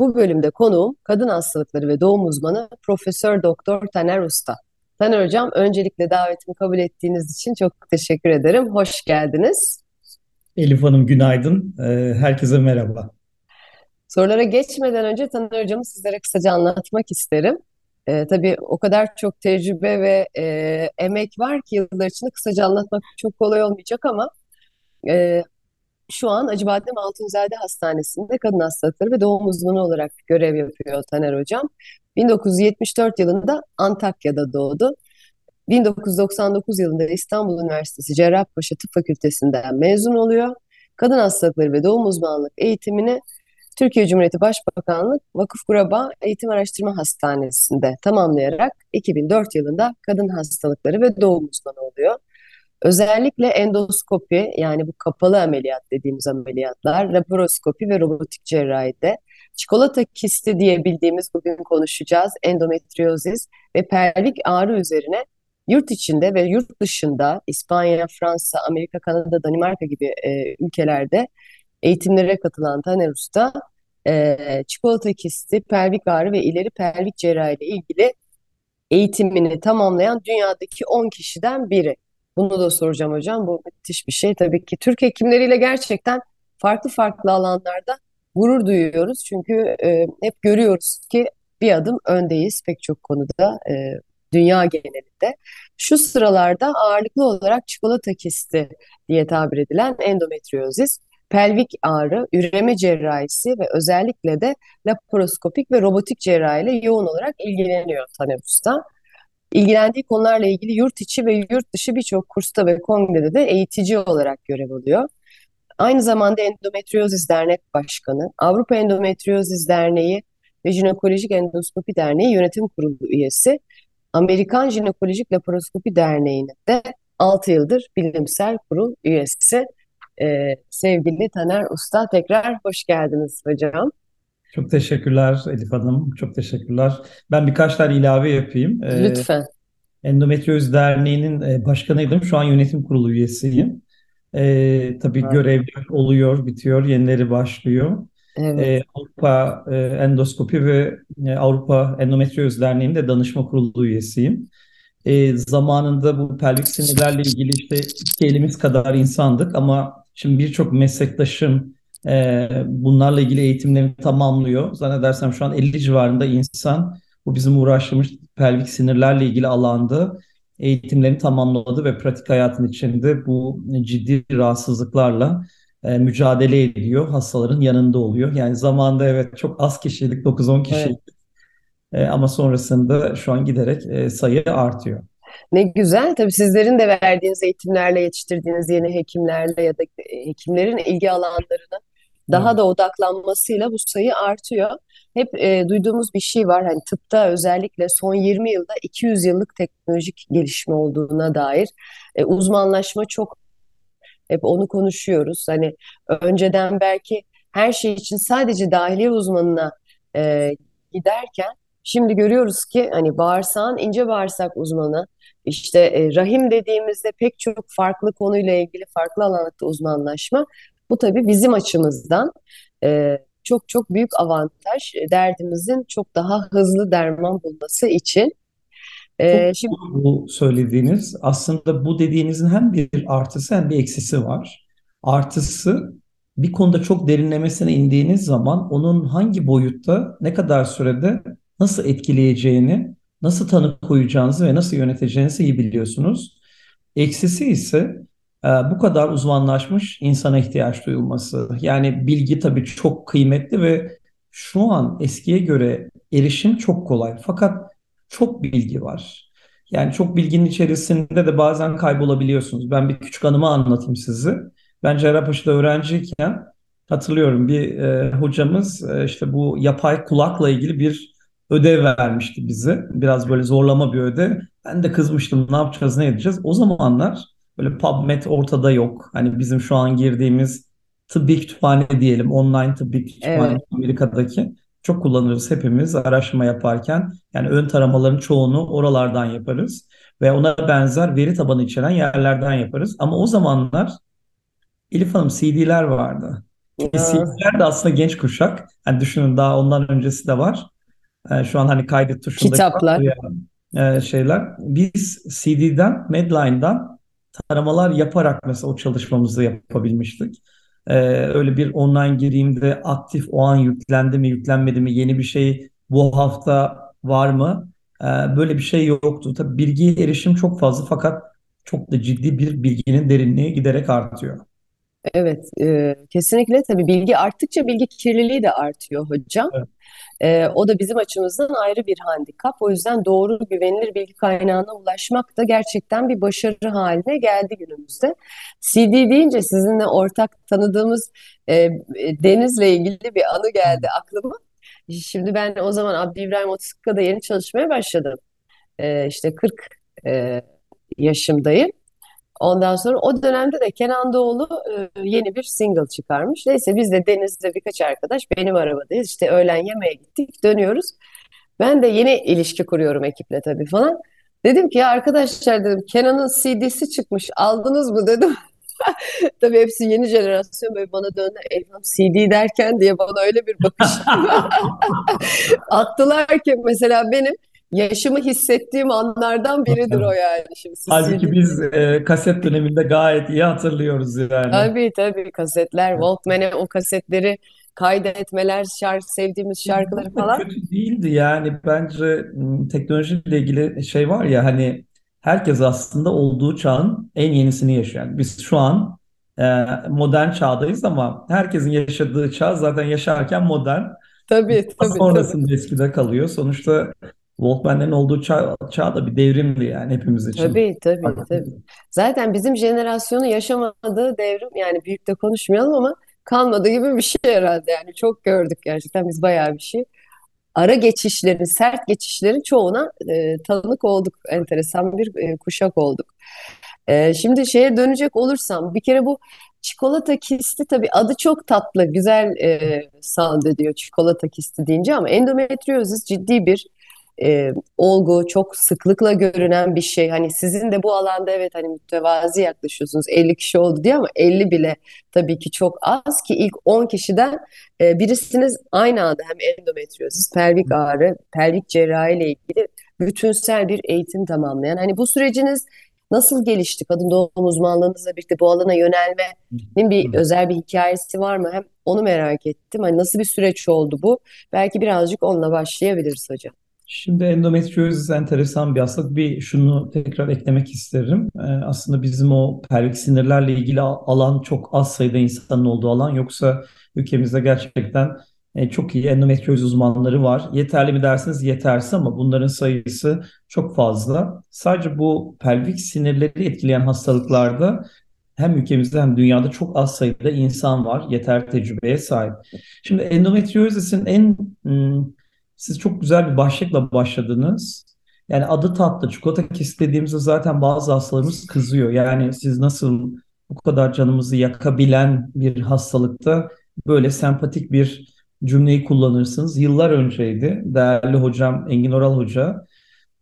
Bu bölümde konuğum kadın hastalıkları ve doğum uzmanı Profesör Doktor Taner Usta. Taner Hocam öncelikle davetimi kabul ettiğiniz için çok teşekkür ederim. Hoş geldiniz. Elif Hanım günaydın. Ee, herkese merhaba. Sorulara geçmeden önce Taner Hocam'ı sizlere kısaca anlatmak isterim. Ee, tabii o kadar çok tecrübe ve e, emek var ki yıllar içinde kısaca anlatmak çok kolay olmayacak ama e, şu an Acıbadem Altunzade Hastanesi'nde kadın hastalıkları ve doğum uzmanı olarak görev yapıyor Taner Hocam. 1974 yılında Antakya'da doğdu. 1999 yılında İstanbul Üniversitesi Cerrahpaşa Tıp Fakültesinden mezun oluyor. Kadın hastalıkları ve doğum uzmanlık eğitimini Türkiye Cumhuriyeti Başbakanlık Vakıf Kuraba Eğitim Araştırma Hastanesi'nde tamamlayarak 2004 yılında kadın hastalıkları ve doğum uzmanı oluyor. Özellikle endoskopi yani bu kapalı ameliyat dediğimiz ameliyatlar, laparoskopi ve robotik cerrahide, çikolata kisti diye bildiğimiz bugün konuşacağız endometriozis ve pelvik ağrı üzerine yurt içinde ve yurt dışında İspanya, Fransa, Amerika, Kanada, Danimarka gibi e, ülkelerde eğitimlere katılan Taner Usta e, çikolata kisti, pelvik ağrı ve ileri pelvik cerrahi ile ilgili eğitimini tamamlayan dünyadaki 10 kişiden biri. Bunu da soracağım hocam. Bu müthiş bir şey. Tabii ki Türk hekimleriyle gerçekten farklı farklı alanlarda gurur duyuyoruz. Çünkü e, hep görüyoruz ki bir adım öndeyiz pek çok konuda e, dünya genelinde. Şu sıralarda ağırlıklı olarak çikolata kisti diye tabir edilen endometriozis, pelvik ağrı, üreme cerrahisi ve özellikle de laparoskopik ve robotik cerrahiyle yoğun olarak ilgileniyor Taner Usta. İlgilendiği konularla ilgili yurt içi ve yurt dışı birçok kursta ve kongrede de eğitici olarak görev alıyor. Aynı zamanda Endometriozis Dernek Başkanı, Avrupa Endometriozis Derneği ve Jinekolojik Endoskopi Derneği Yönetim Kurulu üyesi, Amerikan Jinekolojik Laparoskopi Derneği'nin de 6 yıldır bilimsel kurul üyesi. Ee, sevgili Taner Usta tekrar hoş geldiniz hocam. Çok teşekkürler Elif Hanım. Çok teşekkürler. Ben birkaç tane ilave yapayım. Ee, Lütfen. Endometrioz Derneği'nin e, başkanıydım. Şu an yönetim kurulu üyesiyim. Ee, tabii evet. görevler oluyor, bitiyor, yenileri başlıyor. Evet. Ee, Avrupa e, Endoskopi ve e, Avrupa Endometrioz Derneği'nin de danışma kurulu üyesiyim. E, zamanında bu pelvik sinirlerle ilgili işte iki elimiz kadar insandık ama şimdi birçok meslektaşım e, bunlarla ilgili eğitimlerini tamamlıyor. Zannedersem şu an 50 civarında insan bu bizim uğraştığımız pelvik sinirlerle ilgili alanda eğitimlerini tamamladı ve pratik hayatın içinde bu ciddi rahatsızlıklarla e, mücadele ediyor. Hastaların yanında oluyor. Yani zamanda evet çok az kişiydik, 9-10 kişiydik. Evet. E, ama sonrasında şu an giderek e, sayı artıyor. Ne güzel. Tabii sizlerin de verdiğiniz eğitimlerle yetiştirdiğiniz yeni hekimlerle ya da hekimlerin ilgi alanlarına daha da odaklanmasıyla bu sayı artıyor. Hep e, duyduğumuz bir şey var hani tıpta özellikle son 20 yılda 200 yıllık teknolojik gelişme olduğuna dair e, uzmanlaşma çok hep onu konuşuyoruz. Hani önceden belki her şey için sadece dahiliye uzmanına e, giderken şimdi görüyoruz ki hani bağırsağın ince bağırsak uzmanı işte e, rahim dediğimizde pek çok farklı konuyla ilgili farklı alanlarda uzmanlaşma bu tabii bizim açımızdan e, çok çok büyük avantaj e, derdimizin çok daha hızlı derman bulması için. E, şimdi bu söylediğiniz aslında bu dediğinizin hem bir artısı hem bir eksisi var. Artısı bir konuda çok derinlemesine indiğiniz zaman onun hangi boyutta, ne kadar sürede nasıl etkileyeceğini, nasıl tanı koyacağınızı ve nasıl yöneteceğinizi iyi biliyorsunuz. Eksisi ise ee, bu kadar uzmanlaşmış insana ihtiyaç duyulması. Yani bilgi tabii çok kıymetli ve şu an eskiye göre erişim çok kolay. Fakat çok bilgi var. Yani çok bilginin içerisinde de bazen kaybolabiliyorsunuz. Ben bir küçük anımı anlatayım sizi. Ben Cerrahpaşa'da öğrenciyken hatırlıyorum bir e, hocamız e, işte bu yapay kulakla ilgili bir ödev vermişti bize. Biraz böyle zorlama bir ödev. Ben de kızmıştım ne yapacağız ne edeceğiz. O zamanlar böyle PubMed ortada yok. Hani bizim şu an girdiğimiz tıbbi kütüphane diyelim. Online tıbbi kütüphane Evet. Amerika'daki. Çok kullanırız hepimiz araştırma yaparken. Yani ön taramaların çoğunu oralardan yaparız. Ve ona benzer veri tabanı içeren yerlerden yaparız. Ama o zamanlar Elif Hanım CD'ler vardı. CD'ler de aslında genç kuşak. Hani düşünün daha ondan öncesi de var. Ee, şu an hani kaydet tuşundaki kitaplar. e, şeyler. Biz CD'den, Medline'dan taramalar yaparak mesela o çalışmamızı yapabilmiştik. Ee, öyle bir online gireyimde aktif o an yüklendi mi, yüklenmedi mi, yeni bir şey bu hafta var mı? Ee, böyle bir şey yoktu. Tabii bilgiye erişim çok fazla fakat çok da ciddi bir bilginin derinliği giderek artıyor. Evet, e, kesinlikle tabii bilgi arttıkça bilgi kirliliği de artıyor hocam. Evet. E, o da bizim açımızdan ayrı bir handikap. O yüzden doğru güvenilir bilgi kaynağına ulaşmak da gerçekten bir başarı haline geldi günümüzde. CD deyince sizinle ortak tanıdığımız e, Deniz'le ilgili bir anı geldi aklıma. Şimdi ben o zaman Abdi İbrahim Otiska'da yeni çalışmaya başladım. E, işte 40 e, yaşımdayım. Ondan sonra o dönemde de Kenan Doğulu e, yeni bir single çıkarmış. Neyse biz de Deniz'le birkaç arkadaş benim arabadayız. İşte öğlen yemeğe gittik, dönüyoruz. Ben de yeni ilişki kuruyorum ekiple tabii falan. Dedim ki ya arkadaşlar dedim Kenan'ın CD'si çıkmış aldınız mı dedim. Tabii hepsi yeni jenerasyon böyle bana döndü. Elham CD derken diye bana öyle bir bakış attılar ki mesela benim yaşımı hissettiğim anlardan biridir o yani. Şimdi Halbuki biz e, kaset döneminde gayet iyi hatırlıyoruz yani. Tabii tabii kasetler, Walkman'e o kasetleri kaydetmeler, şarkı, sevdiğimiz şarkıları falan. Kötü değildi yani bence teknolojiyle ilgili şey var ya hani herkes aslında olduğu çağın en yenisini yaşıyor. Yani biz şu an e, modern çağdayız ama herkesin yaşadığı çağ zaten yaşarken modern. Tabii tabii tabii. sonrasında eskide kalıyor. Sonuçta Walkman'lerin olduğu çağ, çağ da bir devrimdi yani hepimiz için. Tabii tabii tabii. Zaten bizim jenerasyonu yaşamadığı devrim yani büyük de konuşmayalım ama kalmadı gibi bir şey herhalde yani çok gördük gerçekten biz bayağı bir şey. Ara geçişlerin, sert geçişlerin çoğuna e, tanık olduk. Enteresan bir e, kuşak olduk. E, şimdi şeye dönecek olursam bir kere bu çikolata kisti tabii adı çok tatlı, güzel e, sound ediyor çikolata kisti deyince ama endometriozis ciddi bir e, olgu, çok sıklıkla görünen bir şey. Hani sizin de bu alanda evet hani mütevazi yaklaşıyorsunuz 50 kişi oldu diye ama 50 bile tabii ki çok az ki ilk 10 kişiden e, birisiniz aynı anda hem endometriozis, pelvik ağrı, pelvik cerrahi ile ilgili bütünsel bir eğitim tamamlayan. Hani bu süreciniz nasıl gelişti? Kadın doğum uzmanlığınızla birlikte bu alana yönelmenin bir özel bir hikayesi var mı? Hem onu merak ettim. Hani nasıl bir süreç oldu bu? Belki birazcık onunla başlayabiliriz hocam. Şimdi endometriozis enteresan bir hastalık. Bir şunu tekrar eklemek isterim. Ee, aslında bizim o pelvik sinirlerle ilgili alan çok az sayıda insanın olduğu alan. Yoksa ülkemizde gerçekten e, çok iyi endometriozis uzmanları var. Yeterli mi dersiniz? Yetersiz ama bunların sayısı çok fazla. Sadece bu pelvik sinirleri etkileyen hastalıklarda hem ülkemizde hem dünyada çok az sayıda insan var. Yeter tecrübeye sahip. Şimdi endometriozis'in en hmm, siz çok güzel bir başlıkla başladınız. Yani adı tatlı. Çikolata kisti dediğimizde zaten bazı hastalarımız kızıyor. Yani siz nasıl bu kadar canımızı yakabilen bir hastalıkta böyle sempatik bir cümleyi kullanırsınız. Yıllar önceydi. Değerli hocam Engin Oral Hoca.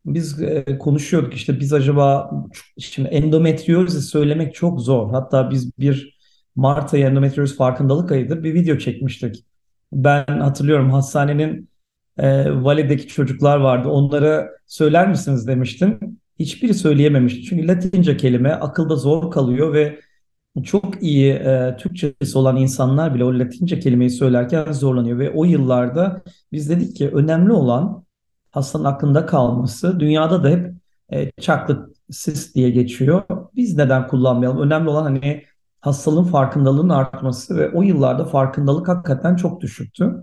Biz e, konuşuyorduk işte biz acaba şimdi endometriozis söylemek çok zor. Hatta biz bir Mart ayı endometriozis farkındalık ayıdır bir video çekmiştik. Ben hatırlıyorum hastanenin e, Vale'deki çocuklar vardı. Onlara söyler misiniz demiştim. Hiçbiri söyleyememişti. Çünkü Latince kelime akılda zor kalıyor ve çok iyi e, Türkçesi olan insanlar bile o Latince kelimeyi söylerken zorlanıyor. Ve o yıllarda biz dedik ki önemli olan hastanın aklında kalması. Dünyada da hep e, chocolate cyst diye geçiyor. Biz neden kullanmayalım? Önemli olan hani hastalığın farkındalığının artması ve o yıllarda farkındalık hakikaten çok düşüktü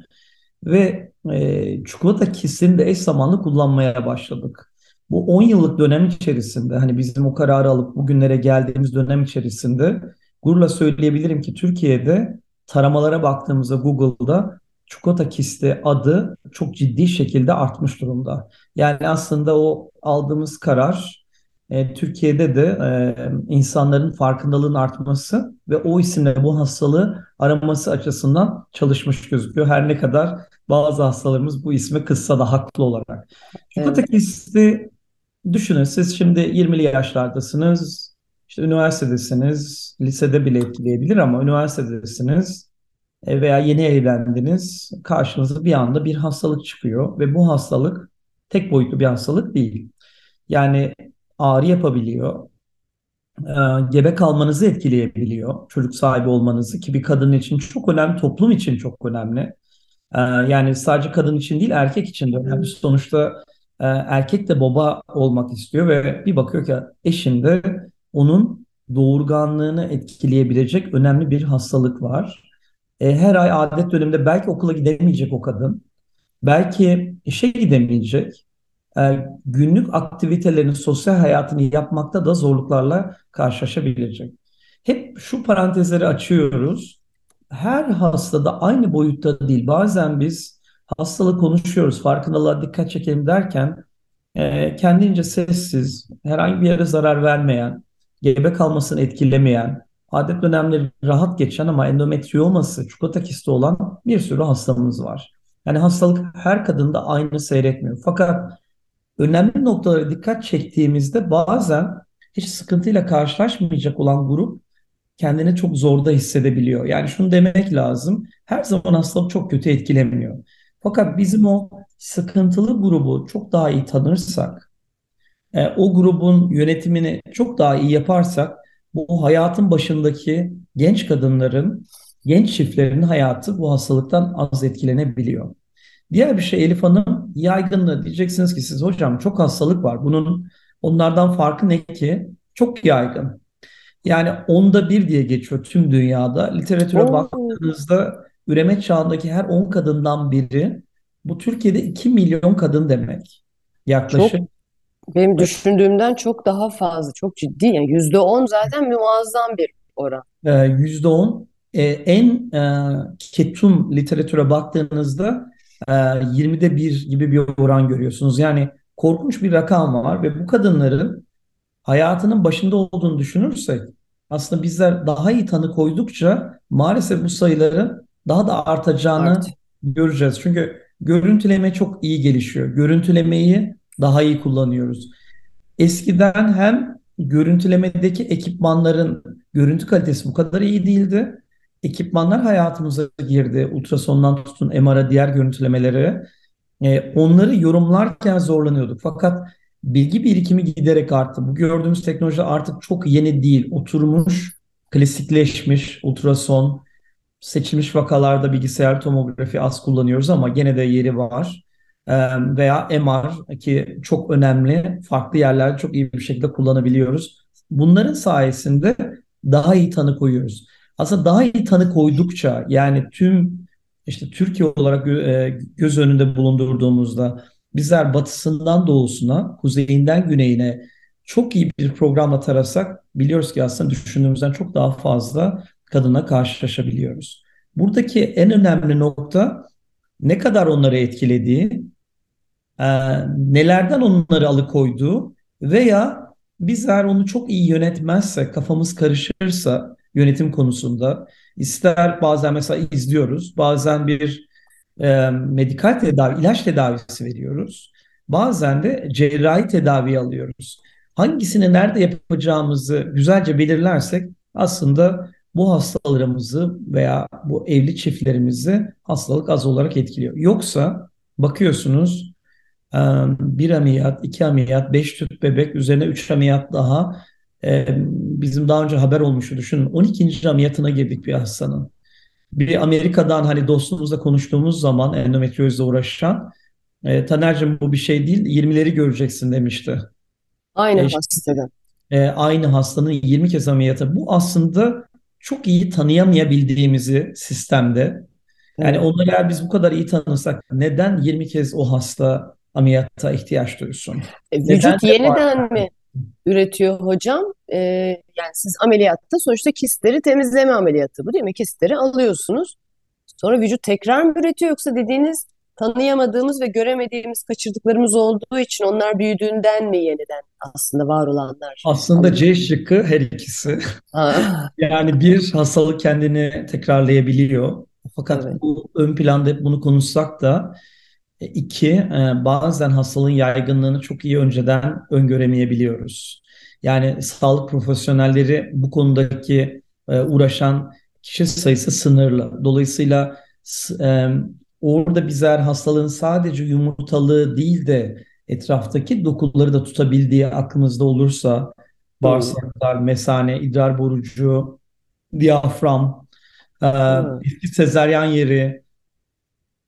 ve e, çikolata kistini de eş zamanlı kullanmaya başladık. Bu 10 yıllık dönem içerisinde hani bizim o kararı alıp bugünlere geldiğimiz dönem içerisinde gururla söyleyebilirim ki Türkiye'de taramalara baktığımızda Google'da çikolata kisti adı çok ciddi şekilde artmış durumda. Yani aslında o aldığımız karar e, Türkiye'de de e, insanların farkındalığın artması ve o isimle bu hastalığı araması açısından çalışmış gözüküyor. Her ne kadar bazı hastalarımız bu isme kızsa da haklı olarak. Çikolata evet. düşünün siz şimdi 20'li yaşlardasınız, işte üniversitedesiniz, lisede bile etkileyebilir ama üniversitedesiniz e, veya yeni evlendiniz, karşınıza bir anda bir hastalık çıkıyor ve bu hastalık tek boyutlu bir hastalık değil. Yani ağrı yapabiliyor, e, gebe kalmanızı etkileyebiliyor, çocuk sahibi olmanızı ki bir kadın için çok önemli, toplum için çok önemli. E, yani sadece kadın için değil, erkek için de önemli. Sonuçta erkek de baba olmak istiyor ve bir bakıyor ki eşinde onun doğurganlığını etkileyebilecek önemli bir hastalık var. E, her ay adet döneminde belki okula gidemeyecek o kadın. Belki işe gidemeyecek. E, günlük aktivitelerini, sosyal hayatını yapmakta da zorluklarla karşılaşabilecek. Hep şu parantezleri açıyoruz. Her hastada aynı boyutta değil. Bazen biz hastalığı konuşuyoruz, farkındalığa dikkat çekelim derken e, kendince sessiz, herhangi bir yere zarar vermeyen, gebe kalmasını etkilemeyen, adet dönemleri rahat geçen ama endometrioması, çikolata kisti olan bir sürü hastamız var. Yani hastalık her kadında aynı seyretmiyor. Fakat önemli noktalara dikkat çektiğimizde bazen hiç sıkıntıyla karşılaşmayacak olan grup kendini çok zorda hissedebiliyor. Yani şunu demek lazım. Her zaman hastalık çok kötü etkilemiyor. Fakat bizim o sıkıntılı grubu çok daha iyi tanırsak, e, o grubun yönetimini çok daha iyi yaparsak bu hayatın başındaki genç kadınların, genç çiftlerin hayatı bu hastalıktan az etkilenebiliyor. Diğer bir şey Elif Hanım yaygınlığı diyeceksiniz ki siz hocam çok hastalık var. Bunun onlardan farkı ne ki? Çok yaygın. Yani onda bir diye geçiyor tüm dünyada. Literatüre Oo. baktığınızda üreme çağındaki her 10 kadından biri bu Türkiye'de 2 milyon kadın demek. Yaklaşık. Çok benim düşündüğümden çok daha fazla, çok ciddi. Yani yüzde on zaten muazzam bir oran. Ee, yüzde on. Ee, en e, ketum literatüre baktığınızda e, 20'de bir gibi bir oran görüyorsunuz. Yani korkunç bir rakam var ve bu kadınların hayatının başında olduğunu düşünürsek aslında bizler daha iyi tanı koydukça maalesef bu sayıların daha da artacağını Art. göreceğiz. Çünkü görüntüleme çok iyi gelişiyor. Görüntülemeyi daha iyi kullanıyoruz. Eskiden hem görüntülemedeki ekipmanların görüntü kalitesi bu kadar iyi değildi. Ekipmanlar hayatımıza girdi. Ultrasondan tutun MR'a diğer görüntülemeleri. E, onları yorumlarken zorlanıyorduk. Fakat bilgi birikimi giderek arttı. Bu gördüğümüz teknoloji artık çok yeni değil. Oturmuş, klasikleşmiş ultrason, seçilmiş vakalarda bilgisayar tomografi az kullanıyoruz ama gene de yeri var veya MR ki çok önemli farklı yerlerde çok iyi bir şekilde kullanabiliyoruz. Bunların sayesinde daha iyi tanı koyuyoruz. Aslında daha iyi tanı koydukça yani tüm işte Türkiye olarak göz önünde bulundurduğumuzda bizler batısından doğusuna, kuzeyinden güneyine çok iyi bir programla tarasak biliyoruz ki aslında düşündüğümüzden çok daha fazla kadına karşılaşabiliyoruz. Buradaki en önemli nokta ne kadar onları etkilediği, e, nelerden onları alıkoyduğu veya bizler onu çok iyi yönetmezse, kafamız karışırsa yönetim konusunda ister bazen mesela izliyoruz, bazen bir e, medikal tedavi, ilaç tedavisi veriyoruz. Bazen de cerrahi tedavi alıyoruz. Hangisini nerede yapacağımızı güzelce belirlersek aslında bu hastalarımızı veya bu evli çiftlerimizi hastalık az olarak etkiliyor. Yoksa bakıyorsunuz bir ameliyat, iki ameliyat, beş tüp bebek üzerine üç ameliyat daha bizim daha önce haber olmuştu düşünün 12. ameliyatına girdik bir hastanın. Bir Amerika'dan hani dostumuzla konuştuğumuz zaman endometriozla uğraşan e, Taner'cim bu bir şey değil 20'leri göreceksin demişti. Aynı e, hastada. E, aynı hastanın 20 kez ameliyatı. Bu aslında çok iyi tanıyamayabildiğimizi sistemde yani evet. onları eğer biz bu kadar iyi tanırsak neden 20 kez o hasta ameliyata ihtiyaç duysun? E, vücut neden yeniden var? mi üretiyor hocam? Ee, yani siz ameliyatta sonuçta kistleri temizleme ameliyatı bu değil mi? Kistleri alıyorsunuz. Sonra vücut tekrar mı üretiyor yoksa dediğiniz tanıyamadığımız ve göremediğimiz kaçırdıklarımız olduğu için onlar büyüdüğünden mi yeniden aslında var olanlar? Aslında C şıkkı her ikisi. Yani bir hastalık kendini tekrarlayabiliyor. Fakat evet. bu ön planda hep bunu konuşsak da e, iki e, bazen hastalığın yaygınlığını çok iyi önceden öngöremeyebiliyoruz. Yani sağlık profesyonelleri bu konudaki e, uğraşan kişi sayısı sınırlı. Dolayısıyla e, orada bizler hastalığın sadece yumurtalığı değil de etraftaki dokuları da tutabildiği aklımızda olursa bağırsaklar, mesane, idrar borucu, diyafram, e, sezaryen yeri,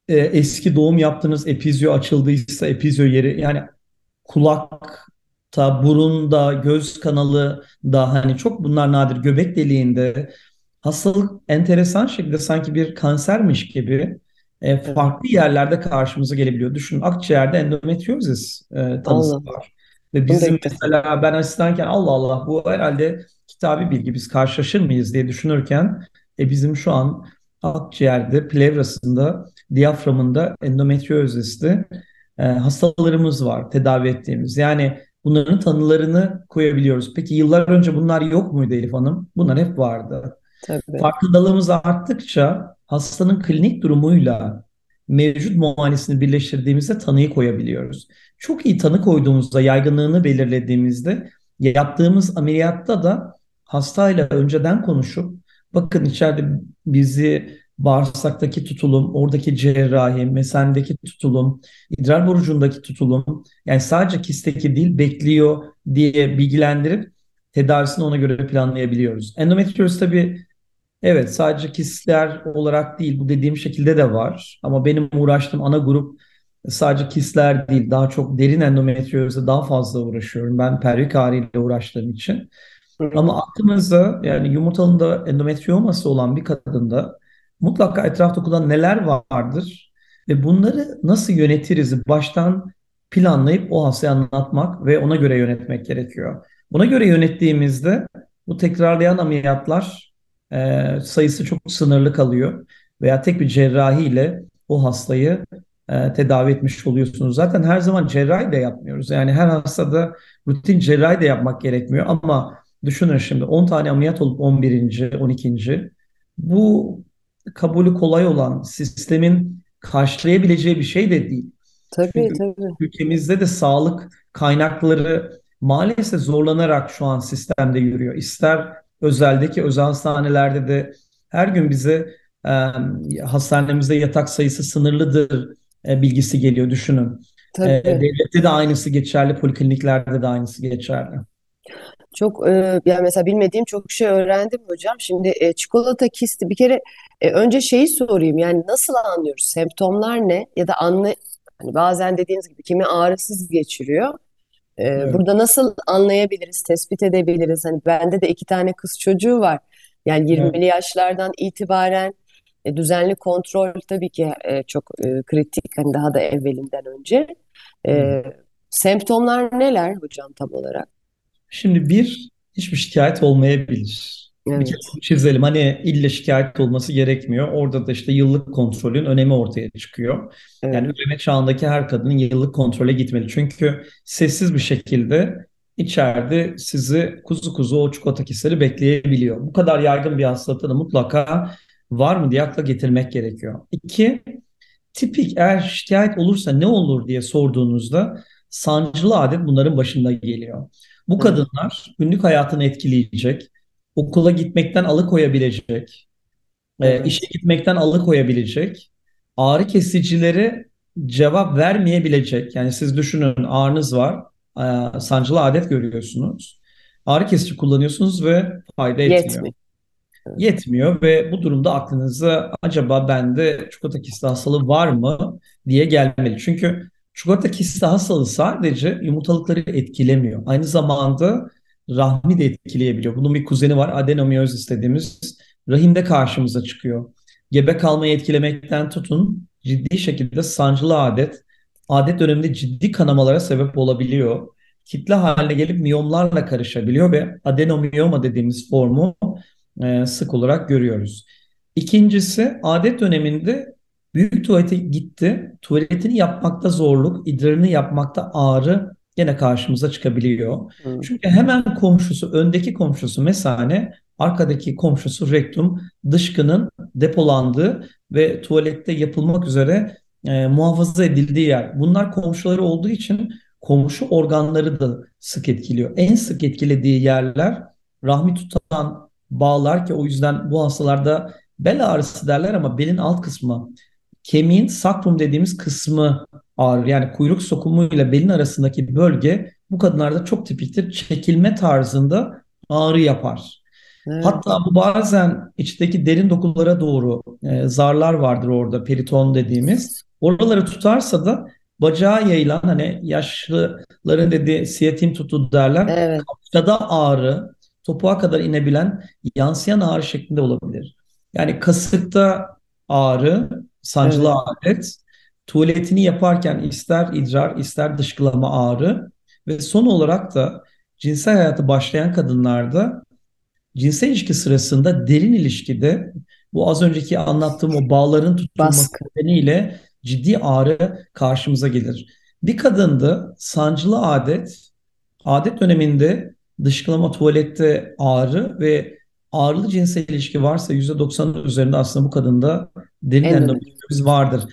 e, eski doğum yaptığınız epizyo açıldıysa epizyo yeri yani kulakta, burunda, göz kanalı da hani çok bunlar nadir göbek deliğinde hastalık enteresan şekilde sanki bir kansermiş gibi e, farklı yerlerde karşımıza gelebiliyor. Düşünün akciğerde endometriozis e, tanısı Allah. var. Ve bizim mesela ben asistanken Allah Allah bu herhalde kitabi bilgi biz karşılaşır mıyız diye düşünürken e, bizim şu an akciğerde, plevrasında, diyaframında endometriozisli e, hastalarımız var tedavi ettiğimiz. Yani bunların tanılarını koyabiliyoruz. Peki yıllar önce bunlar yok muydu Elif Hanım? Bunlar hep vardı. Tabii. Farkındalığımız arttıkça hastanın klinik durumuyla mevcut muayenesini birleştirdiğimizde tanıyı koyabiliyoruz. Çok iyi tanı koyduğumuzda, yaygınlığını belirlediğimizde yaptığımız ameliyatta da hastayla önceden konuşup bakın içeride bizi bağırsaktaki tutulum, oradaki cerrahi, mesendeki tutulum, idrar borucundaki tutulum yani sadece kistteki değil bekliyor diye bilgilendirip tedavisini ona göre planlayabiliyoruz. Endometrioz tabii Evet, sadece kistler olarak değil, bu dediğim şekilde de var. Ama benim uğraştığım ana grup sadece kistler değil, daha çok derin endometriozla daha fazla uğraşıyorum. Ben pelvik ağrıyla uğraştığım için. Ama aklımızda yani yumurtalığında endometrioması olan bir kadında mutlaka etraf dokuda neler vardır ve bunları nasıl yönetiriz baştan planlayıp o hastaya anlatmak ve ona göre yönetmek gerekiyor. Buna göre yönettiğimizde bu tekrarlayan ameliyatlar e, sayısı çok sınırlı kalıyor veya tek bir cerrahiyle o hastayı e, tedavi etmiş oluyorsunuz. Zaten her zaman cerrahi de yapmıyoruz. Yani her hastada rutin cerrahi de yapmak gerekmiyor ama düşünün şimdi 10 tane ameliyat olup 11. 12. bu kabulü kolay olan sistemin karşılayabileceği bir şey de değil. Tabii Çünkü tabii. ülkemizde de sağlık kaynakları maalesef zorlanarak şu an sistemde yürüyor. İster özeldeki özel hastanelerde de her gün bize e, hastanemizde yatak sayısı sınırlıdır e, bilgisi geliyor düşünün. E, Tabii. devlette de aynısı geçerli, polikliniklerde de aynısı geçerli. Çok e, yani mesela bilmediğim çok şey öğrendim hocam. Şimdi e, çikolata kisti bir kere e, önce şeyi sorayım. Yani nasıl anlıyoruz? Semptomlar ne? Ya da anla hani bazen dediğiniz gibi kimi ağrısız geçiriyor. E, Evet. burada nasıl anlayabiliriz, tespit edebiliriz? Hani bende de iki tane kız çocuğu var. Yani Evet. 20'li yaşlardan itibaren e, düzenli kontrol tabii ki e, çok e, kritik. Hani daha da evvelinden önce. E, semptomlar neler hocam tam olarak? Şimdi bir, hiçbir şikayet olmayabilir. Bir Evet. kere bunu çizelim. Hani illa şikayet olması gerekmiyor. Orada da işte yıllık kontrolün önemi ortaya çıkıyor. Evet. Yani üreme çağındaki her kadının yıllık kontrole gitmeli. Çünkü sessiz bir şekilde içeride sizi kuzu kuzu o çikolata kistleri bekleyebiliyor. Bu kadar yaygın bir hastalıkta da mutlaka var mı diye akla getirmek gerekiyor. İki, tipik eğer şikayet olursa ne olur diye sorduğunuzda sancılı adet bunların başında geliyor. Bu kadınlar günlük hayatını etkileyecek, okula gitmekten alıkoyabilecek, e, Evet. işe gitmekten alıkoyabilecek, ağrı kesicileri cevap vermeyebilecek. Yani siz düşünün ağrınız var, e, sancılı adet görüyorsunuz. Ağrı kesici kullanıyorsunuz ve fayda etmiyor. Yetmiyor. Yetmiyor ve bu durumda aklınıza acaba bende çikolata kisti hastalığı var mı diye gelmeli. Çünkü çikolata kisti hastalığı sadece yumurtalıkları etkilemiyor. Aynı zamanda rahmi de etkileyebiliyor. Bunun bir kuzeni var adenomiyozis dediğimiz rahimde karşımıza çıkıyor. Gebe kalmayı etkilemekten tutun ciddi şekilde sancılı adet, adet döneminde ciddi kanamalara sebep olabiliyor. Kitle haline gelip miyomlarla karışabiliyor ve adenomiyoma dediğimiz formu e, sık olarak görüyoruz. İkincisi adet döneminde büyük tuvalete gitti. Tuvaletini yapmakta zorluk, idrarını yapmakta ağrı gene karşımıza çıkabiliyor. Hı. Çünkü hemen komşusu, öndeki komşusu mesane, arkadaki komşusu rektum, dışkının depolandığı ve tuvalette yapılmak üzere e, muhafaza edildiği yer. Bunlar komşuları olduğu için komşu organları da sık etkiliyor. En sık etkilediği yerler rahmi tutan bağlar ki o yüzden bu hastalarda bel ağrısı derler ama belin alt kısmı kemiğin sakrum dediğimiz kısmı ağrır. Yani kuyruk sokumu ile belin arasındaki bölge bu kadınlarda çok tipiktir. Çekilme tarzında ağrı yapar. Evet. Hatta bu bazen içteki derin dokulara doğru e, zarlar vardır orada periton dediğimiz. Oraları tutarsa da bacağa yayılan hani yaşlıların dediği siyatim tutu derler. Evet. Kalçada ağrı, topuğa kadar inebilen yansıyan ağrı şeklinde olabilir. Yani kasıkta ağrı, sancılı adet, tuvaletini yaparken ister idrar ister dışkılama ağrı ve son olarak da cinsel hayatı başlayan kadınlarda cinsel ilişki sırasında derin ilişkide bu az önceki anlattığım o bağların tutulması nedeniyle ciddi ağrı karşımıza gelir. Bir kadında sancılı adet, adet döneminde dışkılama tuvalette ağrı ve ağrılı cinsel ilişki varsa %90'ın üzerinde aslında bu kadında derin Endometrioz. Endometrioz vardır.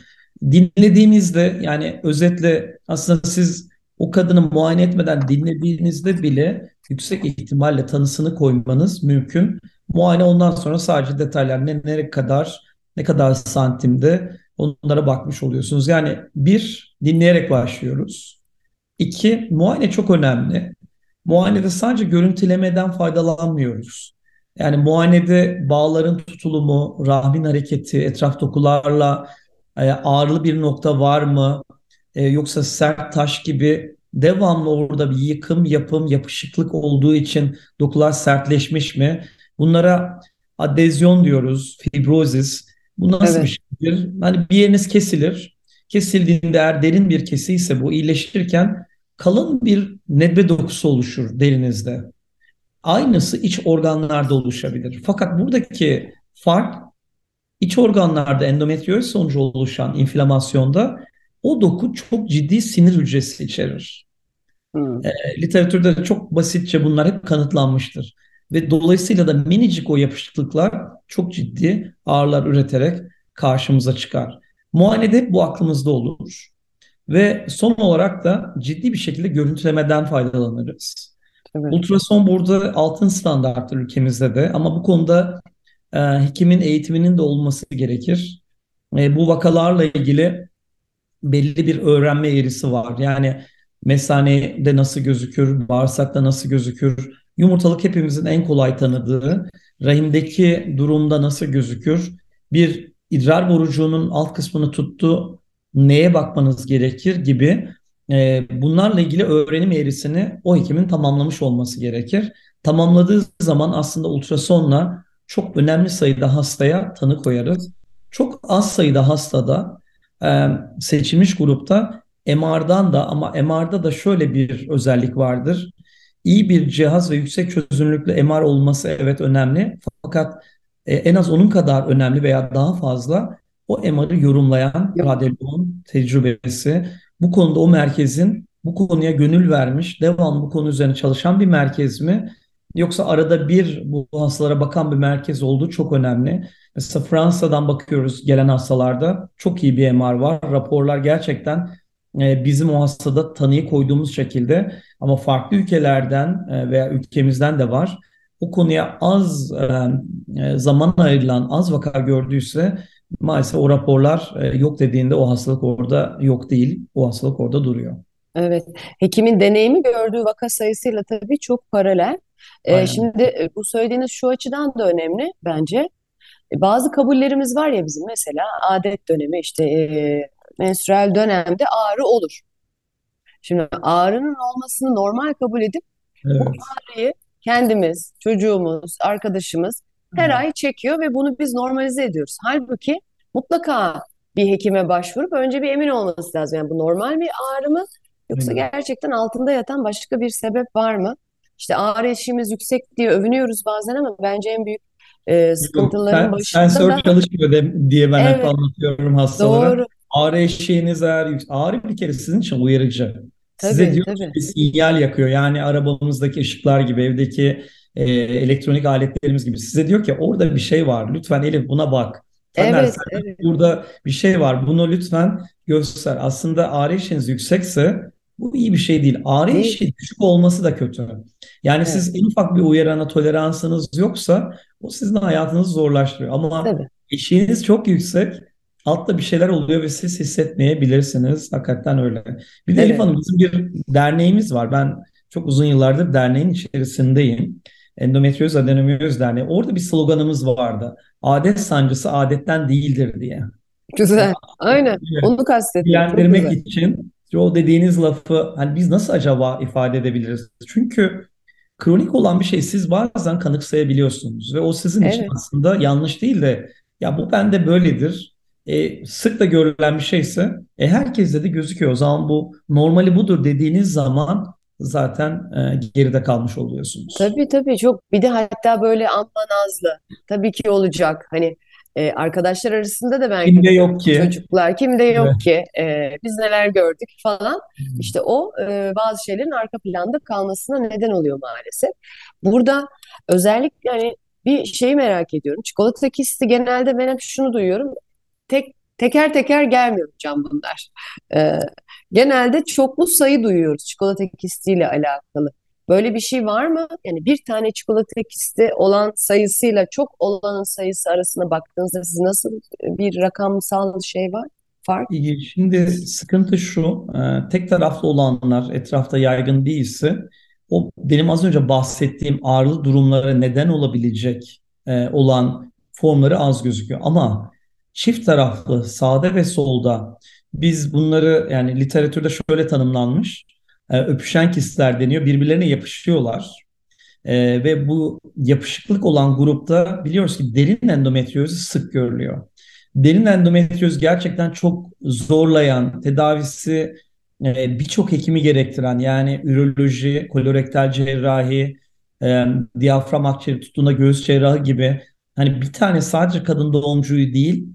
Dinlediğimizde yani özetle aslında siz o kadını muayene etmeden dinlediğinizde bile yüksek ihtimalle tanısını koymanız mümkün. Muayene ondan sonra sadece detaylar ne nereye kadar ne kadar santimde onlara bakmış oluyorsunuz. Yani bir dinleyerek başlıyoruz. İki muayene çok önemli. Muayenede sadece görüntülemeden faydalanmıyoruz. Yani muayenede bağların tutulumu, rahmin hareketi, etraf dokularla e, ağrılı bir nokta var mı? E, yoksa sert taş gibi devamlı orada bir yıkım, yapım, yapışıklık olduğu için dokular sertleşmiş mi? Bunlara adezyon diyoruz, fibrozis. Bu nasıl Evet. bir şeydir? Hani bir yeriniz kesilir. Kesildiğinde eğer derin bir kesiyse bu iyileştirirken kalın bir nedbe dokusu oluşur derinizde. Aynısı iç organlarda oluşabilir. Fakat buradaki fark iç organlarda endometrioz sonucu oluşan inflamasyonda o doku çok ciddi sinir hücresi içerir. Hı. E, literatürde de çok basitçe bunlar hep kanıtlanmıştır. Ve dolayısıyla da minicik o yapışıklıklar çok ciddi ağrılar üreterek karşımıza çıkar. Muayenede hep bu aklımızda olur. Ve son olarak da ciddi bir şekilde görüntülemeden faydalanırız. Evet. Ultrason burada altın standarttır ülkemizde de ama bu konuda e, hekimin eğitiminin de olması gerekir. E, bu vakalarla ilgili belli bir öğrenme eğrisi var. Yani mesanede nasıl gözükür, bağırsakta nasıl gözükür, yumurtalık hepimizin en kolay tanıdığı, rahimdeki durumda nasıl gözükür, bir idrar borucuğunun alt kısmını tuttu, neye bakmanız gerekir gibi e, bunlarla ilgili öğrenim eğrisini o hekimin tamamlamış olması gerekir. Tamamladığı zaman aslında ultrasonla çok önemli sayıda hastaya tanı koyarız. Çok az sayıda hastada e, seçilmiş grupta MR'dan da ama MR'da da şöyle bir özellik vardır. İyi bir cihaz ve yüksek çözünürlüklü MR olması evet önemli. Fakat e, en az onun kadar önemli veya daha fazla o MR'ı yorumlayan Yok. radyologun tecrübesi. Bu konuda o merkezin bu konuya gönül vermiş, devamlı bu konu üzerine çalışan bir merkez mi? Yoksa arada bir bu hastalara bakan bir merkez olduğu çok önemli. Mesela Fransa'dan bakıyoruz gelen hastalarda çok iyi bir MR var. Raporlar gerçekten e, bizim o hastada tanıyı koyduğumuz şekilde ama farklı ülkelerden e, veya ülkemizden de var. O konuya az e, zaman ayrılan, az vaka gördüyse maalesef o raporlar e, yok dediğinde o hastalık orada yok değil. O hastalık orada duruyor. Evet, hekimin deneyimi gördüğü vaka sayısıyla tabii çok paralel. Ee, Aynen. şimdi e, bu söylediğiniz şu açıdan da önemli bence. E, Bazı kabullerimiz var ya bizim mesela adet dönemi işte e, menstrual dönemde ağrı olur. Şimdi ağrının olmasını normal kabul edip Evet. ağrıyı kendimiz, çocuğumuz, arkadaşımız her ay çekiyor ve bunu biz normalize ediyoruz. Halbuki mutlaka bir hekime başvurup önce bir emin olması lazım. Yani bu normal bir ağrı mı yoksa gerçekten altında yatan başka bir sebep var mı? İşte ağrı eşiğimiz yüksek diye övünüyoruz bazen ama bence en büyük e, sıkıntıların sen, başında sensör da çalışmıyor de- diye ben hep evet anlatıyorum hastalara. doğru Ağrı eşiğiniz eğer yük- ağrı bir kere sizin için uyarıcı. Size tabii diyor ki tabii bir sinyal yakıyor. Yani arabamızdaki ışıklar gibi, evdeki e, elektronik aletlerimiz gibi. Size diyor ki orada bir şey var. Lütfen Elif buna bak. Taner evet sen evet burada bir şey var. Bunu lütfen göster. Aslında ağrı eşiğiniz yüksekse bu iyi bir şey değil. Ağrı değil eşiği düşük olması da kötü. Yani evet siz en ufak bir uyarana toleransınız yoksa o sizin hayatınızı zorlaştırıyor. Ama tabii eşiğiniz çok yüksek, altta bir şeyler oluyor ve siz hissetmeyebilirsiniz. Hakikaten öyle. Bir de Elif evet Hanım bizim bir derneğimiz var. Ben çok uzun yıllardır derneğin içerisindeyim. Endometrioz Adenomyoz Derneği. Orada bir sloganımız vardı. Adet sancısı adetten değildir diye. güzel aynen onu kastettim güzel için o dediğiniz lafı hani biz nasıl acaba ifade edebiliriz? Çünkü kronik olan bir şey siz bazen kanıksayabiliyorsunuz ve o sizin için evet aslında yanlış değil de ya bu bende böyledir. E, sık da görülen bir şeyse e, herkeste de gözüküyor. O zaman bu normali budur dediğiniz zaman zaten e, geride kalmış oluyorsunuz. Tabii tabii. Çok bir de hatta böyle amma nazlı tabii ki olacak. Hani e, arkadaşlar arasında da ben Kimde yok ki? çocuklar kimde Evet. yok ki? E, biz neler gördük falan. İşte o e, bazı şeylerin arka planda kalmasına neden oluyor maalesef. Burada özellikle hani bir şeyi merak ediyorum. Çikolata kisti genelde ben hep şunu duyuyorum. Tek teker teker gelmiyor hocam bunlar. E, genelde çoklu sayı duyuyoruz çikolata kistiyle alakalı. Böyle bir şey var mı? Yani bir tane çikolata kisti olan sayısıyla çok olanın sayısı arasında baktığınızda siz nasıl bir rakamsal şey var? Fark? Şimdi sıkıntı şu, e, tek taraflı olanlar etrafta yaygın değilse o benim az önce bahsettiğim ağrılı durumlara neden olabilecek e, olan formları az gözüküyor. Ama çift taraflı sağda ve solda biz bunları yani literatürde şöyle tanımlanmış, e, öpüşen kistler deniyor, birbirlerine yapışıyorlar. E, ve bu yapışıklık olan grupta biliyoruz ki derin endometriozi sık görülüyor. Derin endometrioz gerçekten çok zorlayan, tedavisi e, birçok hekimi gerektiren yani üroloji, kolorektal cerrahi, e, diyafram akciğeri tuttuğunda göğüs cerrahı gibi hani bir tane sadece kadın doğumcuyu değil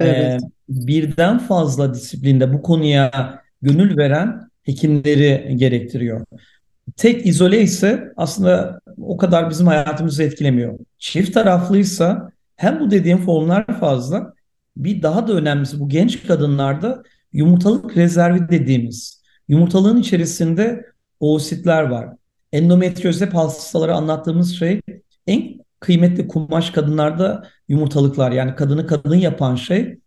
e, Evet, birden fazla disiplinde bu konuya gönül veren hekimleri gerektiriyor. Tek izole ise aslında o kadar bizim hayatımızı etkilemiyor. Çift taraflıysa hem bu dediğim formlar fazla bir daha da önemlisi bu genç kadınlarda yumurtalık rezervi dediğimiz yumurtalığın içerisinde oositler var. Endometrioz hep hastalara anlattığımız şey en kıymetli kumaş kadınlarda yumurtalıklar yani kadını kadın yapan şey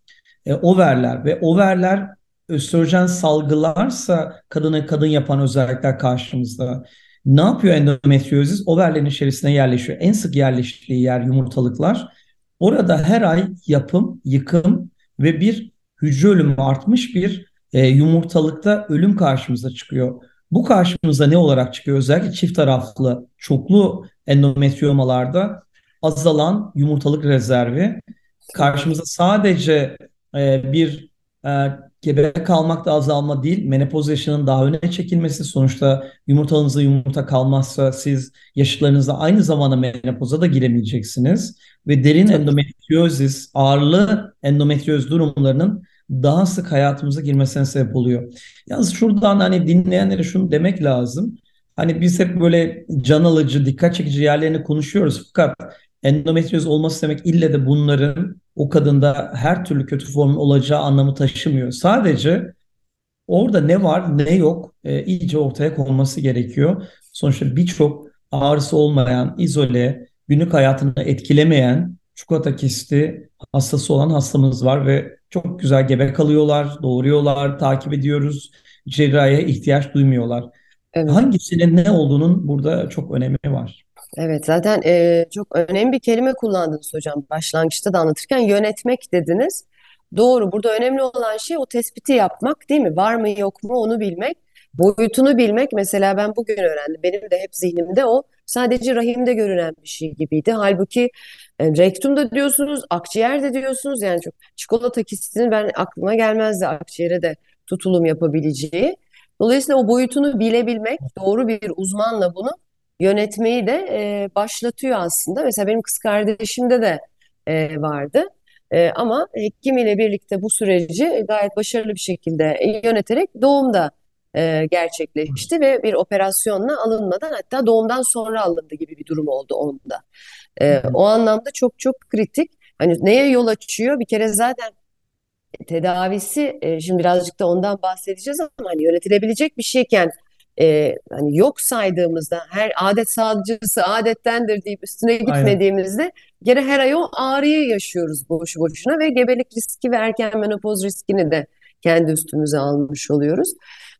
e, overler ve overler östrojen salgılarsa kadını kadın yapan özellikler karşımızda. Ne yapıyor endometriozis? Overlerin içerisine yerleşiyor. En sık yerleştiği yer yumurtalıklar. Orada her ay yapım, yıkım ve bir hücre ölümü artmış bir e, yumurtalıkta ölüm karşımıza çıkıyor. Bu karşımıza ne olarak çıkıyor? Özellikle çift taraflı çoklu endometriomalarda azalan yumurtalık rezervi. Karşımıza sadece e, bir e, gebe kalmakta azalma değil, menopoz yaşının daha öne çekilmesi. Sonuçta yumurtanızda yumurta kalmazsa siz yaşlarınızda aynı zamanda menopoza da giremeyeceksiniz. Ve derin endometriozis, ağırlı endometrioz durumlarının daha sık hayatımıza girmesine sebep oluyor. Yalnız şuradan hani dinleyenlere şunu demek lazım. Hani biz hep böyle can alıcı, dikkat çekici yerlerini konuşuyoruz. Fakat endometrioz olması demek ille de bunların o kadında her türlü kötü formun olacağı anlamı taşımıyor. Sadece orada ne var ne yok e, iyice ortaya konması gerekiyor. Sonuçta birçok ağrısı olmayan, izole, günlük hayatını etkilemeyen çikolata kisti hastası olan hastamız var ve çok güzel gebe kalıyorlar, doğuruyorlar, takip ediyoruz. Cerrahiye ihtiyaç duymuyorlar. Evet. Hangisinin ne olduğunun burada çok önemi var. Evet zaten e, çok önemli bir kelime kullandınız hocam. Başlangıçta da anlatırken yönetmek dediniz. Doğru. Burada önemli olan şey o tespiti yapmak değil mi? Var mı yok mu onu bilmek. Boyutunu bilmek. Mesela ben bugün öğrendim. Benim de hep zihnimde o sadece rahimde görünen bir şey gibiydi. Halbuki e, rektumda diyorsunuz, akciğerde diyorsunuz. Yani çok çikolata kistinin ben aklıma gelmezdi akciğere de tutulum yapabileceği. Dolayısıyla o boyutunu bilebilmek, doğru bir uzmanla bunu yönetmeyi de e, başlatıyor aslında. Mesela benim kız kardeşimde de e, vardı. E, ama hekimiyle birlikte bu süreci gayet başarılı bir şekilde yöneterek doğumda e, gerçekleşti ve bir operasyonla alınmadan hatta doğumdan sonra alındı gibi bir durum oldu onda. E, o anlamda çok çok kritik. Hani neye yol açıyor? Bir kere zaten tedavisi e, şimdi birazcık da ondan bahsedeceğiz ama hani yönetilebilecek bir şeyken e, hani yok saydığımızda her adet sağlıcısı adettendir deyip üstüne gitmediğimizde Aynen. gene her ay o ağrıyı yaşıyoruz boşu boşuna ve gebelik riski ve erken menopoz riskini de kendi üstümüze almış oluyoruz.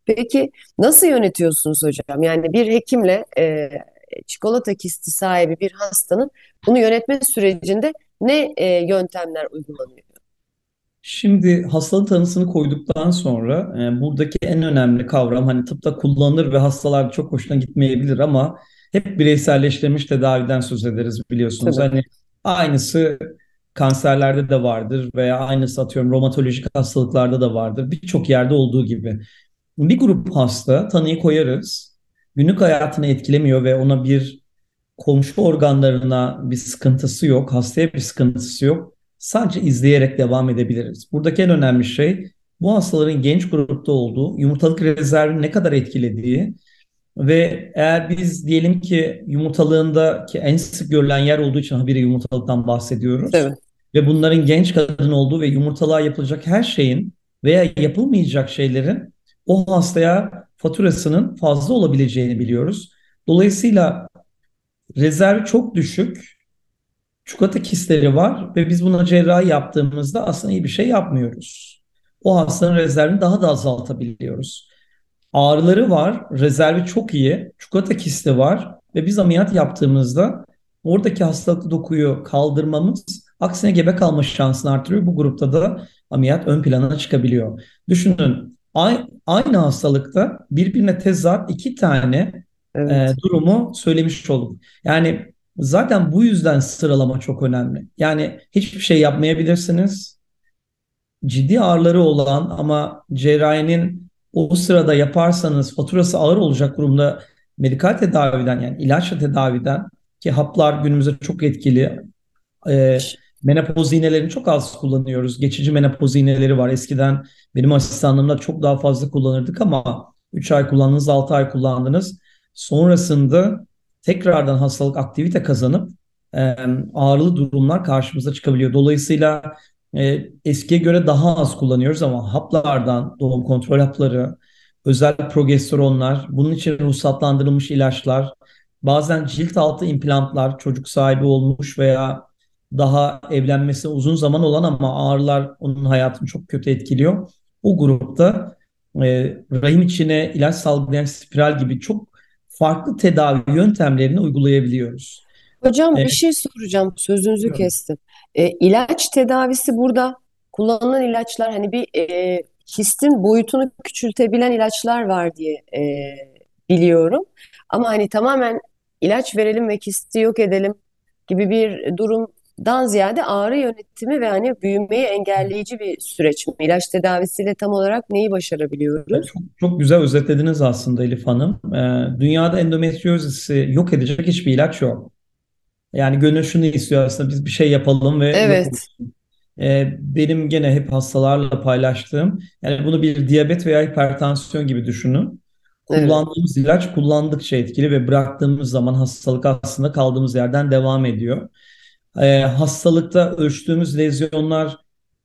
Peki nasıl yönetiyorsunuz hocam? Yani bir hekimle e, çikolata kisti sahibi bir hastanın bunu yönetme sürecinde ne e, yöntemler uygulanıyor? Şimdi hastalık tanısını koyduktan sonra e, buradaki en önemli kavram hani tıpta kullanılır ve hastalar çok hoşuna gitmeyebilir ama hep bireyselleştirilmiş tedaviden söz ederiz biliyorsunuz. Tabii. Hani aynısı kanserlerde de vardır veya aynısı atıyorum romatolojik hastalıklarda da vardır. Birçok yerde olduğu gibi. Bir grup hasta tanıyı koyarız. Günlük hayatını etkilemiyor ve ona bir komşu organlarına bir sıkıntısı yok, hastaya bir sıkıntısı yok sadece izleyerek devam edebiliriz. Buradaki en önemli şey bu hastaların genç grupta olduğu, yumurtalık rezervini ne kadar etkilediği ve eğer biz diyelim ki yumurtalığındaki en sık görülen yer olduğu için habire yumurtalıktan bahsediyoruz. Evet. Ve bunların genç kadın olduğu ve yumurtalığa yapılacak her şeyin veya yapılmayacak şeylerin o hastaya faturasının fazla olabileceğini biliyoruz. Dolayısıyla rezervi çok düşük çikolata kistleri var ve biz buna cerrahi yaptığımızda aslında iyi bir şey yapmıyoruz. O hastanın rezervini daha da azaltabiliyoruz. Ağrıları var, rezervi çok iyi, çikolata kisti var ve biz ameliyat yaptığımızda oradaki hastalıklı dokuyu kaldırmamız aksine gebe kalma şansını artırıyor. Bu grupta da ameliyat ön plana çıkabiliyor. Düşünün aynı hastalıkta birbirine tezat iki tane evet. e, durumu söylemiş olduk. Yani Zaten bu yüzden sıralama çok önemli. Yani hiçbir şey yapmayabilirsiniz. Ciddi ağrıları olan ama cerrahinin o sırada yaparsanız faturası ağır olacak durumda medikal tedaviden yani ilaçla tedaviden ki haplar günümüzde çok etkili. E, menopoz iğnelerini çok az kullanıyoruz. Geçici menopoz iğneleri var. Eskiden benim asistanlığımda çok daha fazla kullanırdık ama 3 ay kullandınız, 6 ay kullandınız. Sonrasında tekrardan hastalık aktivite kazanıp e, ağrılı durumlar karşımıza çıkabiliyor. Dolayısıyla e, eskiye göre daha az kullanıyoruz ama haplardan, doğum kontrol hapları, özel progesteronlar, bunun için ruhsatlandırılmış ilaçlar, bazen cilt altı implantlar, çocuk sahibi olmuş veya daha evlenmesi uzun zaman olan ama ağrılar onun hayatını çok kötü etkiliyor. O grupta e, rahim içine ilaç salgılayan spiral gibi çok farklı tedavi yöntemlerini uygulayabiliyoruz. Hocam bir şey soracağım. Sözünüzü evet. kestim. E, ilaç tedavisi burada kullanılan ilaçlar hani bir e, histin boyutunu küçültebilen ilaçlar var diye e, biliyorum. Ama hani tamamen ilaç verelim ve kisti yok edelim gibi bir durumdan ziyade ağrı yönetimi ve hani büyümeyi engelleyici bir süreç mi? İlaç tedavisiyle tam olarak neyi başarabiliyoruz? Çok, çok güzel özetlediniz aslında Elif Hanım. Ee, dünyada endometriozisi yok edecek hiçbir ilaç yok. Yani gönül şunu istiyor aslında biz bir şey yapalım ve evet. Ee, benim gene hep hastalarla paylaştığım yani bunu bir diyabet veya hipertansiyon gibi düşünün. Kullandığımız evet. ilaç kullandıkça etkili ve bıraktığımız zaman hastalık aslında kaldığımız yerden devam ediyor. Ee, hastalıkta ölçtüğümüz lezyonlar